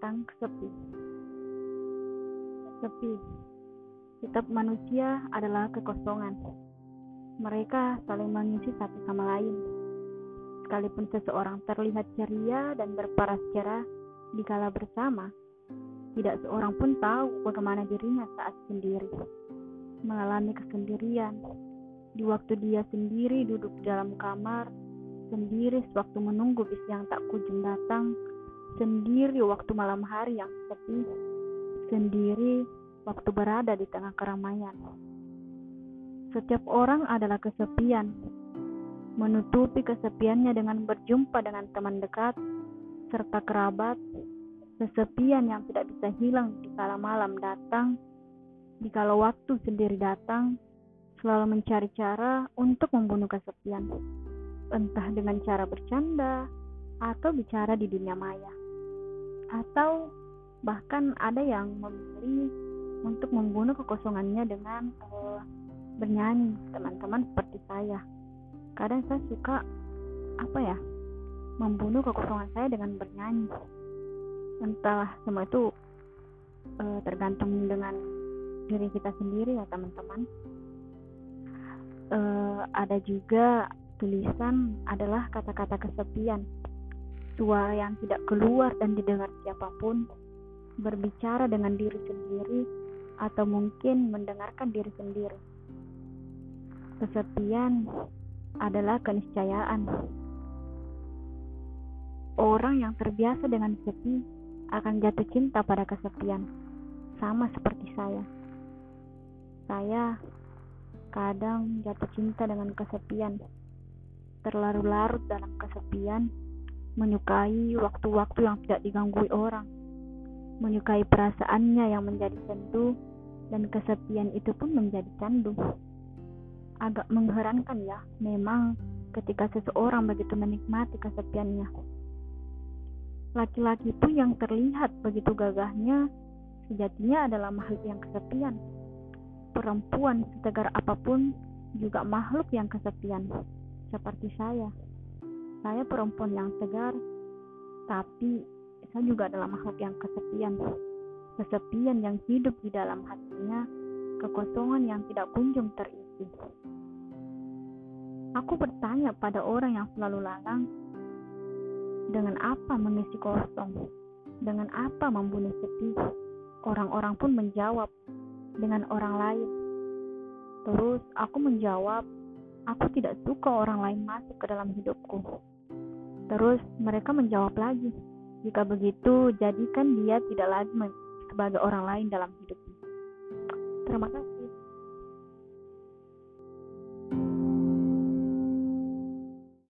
sepi. Sepi. Setiap manusia adalah kekosongan. Mereka saling mengisi satu sama lain. Sekalipun seseorang terlihat ceria dan berparas cerah dikala bersama, tidak seorang pun tahu bagaimana dirinya saat sendiri. Mengalami kesendirian. Di waktu dia sendiri duduk di dalam kamar, sendiri sewaktu menunggu bis yang tak kunjung datang, sendiri waktu malam hari yang sepi, sendiri waktu berada di tengah keramaian. Setiap orang adalah kesepian, menutupi kesepiannya dengan berjumpa dengan teman dekat serta kerabat, kesepian yang tidak bisa hilang di kala malam datang, di kala waktu sendiri datang, selalu mencari cara untuk membunuh kesepian, entah dengan cara bercanda atau bicara di dunia maya atau bahkan ada yang memilih untuk membunuh kekosongannya dengan uh, bernyanyi. Teman-teman seperti saya. Kadang saya suka apa ya membunuh kekosongan saya dengan bernyanyi. Entahlah semua itu uh, tergantung dengan diri kita sendiri ya teman-teman. Uh, ada juga tulisan adalah kata-kata kesepian suara yang tidak keluar dan didengar siapa pun, berbicara dengan diri sendiri, atau mungkin mendengarkan diri sendiri. Kesepian adalah keniscayaan. Orang yang terbiasa dengan sepi akan jatuh cinta pada kesepian, sama seperti saya. Saya kadang jatuh cinta dengan kesepian, terlarut-larut dalam kesepian menyukai waktu-waktu yang tidak diganggu orang, menyukai perasaannya yang menjadi sendu, dan kesepian itu pun menjadi candu. Agak mengherankan ya, memang ketika seseorang begitu menikmati kesepiannya. Laki-laki pun yang terlihat begitu gagahnya, sejatinya adalah makhluk yang kesepian. Perempuan setegar apa pun juga makhluk yang kesepian, seperti saya. Saya perempuan yang tegar, tapi saya juga adalah makhluk yang kesepian. Kesepian yang hidup di dalam hatinya, kekosongan yang tidak kunjung terisi. Aku bertanya pada orang yang selalu lalang, dengan apa mengisi kosong? Dengan apa membunuh sepi? Orang-orang pun menjawab dengan orang lain. Terus aku menjawab, aku tidak suka orang lain masuk ke dalam hidupku. Terus mereka menjawab lagi, jika begitu jadikan dia tidak lagi sebagai orang lain dalam hidupnya. Terima kasih.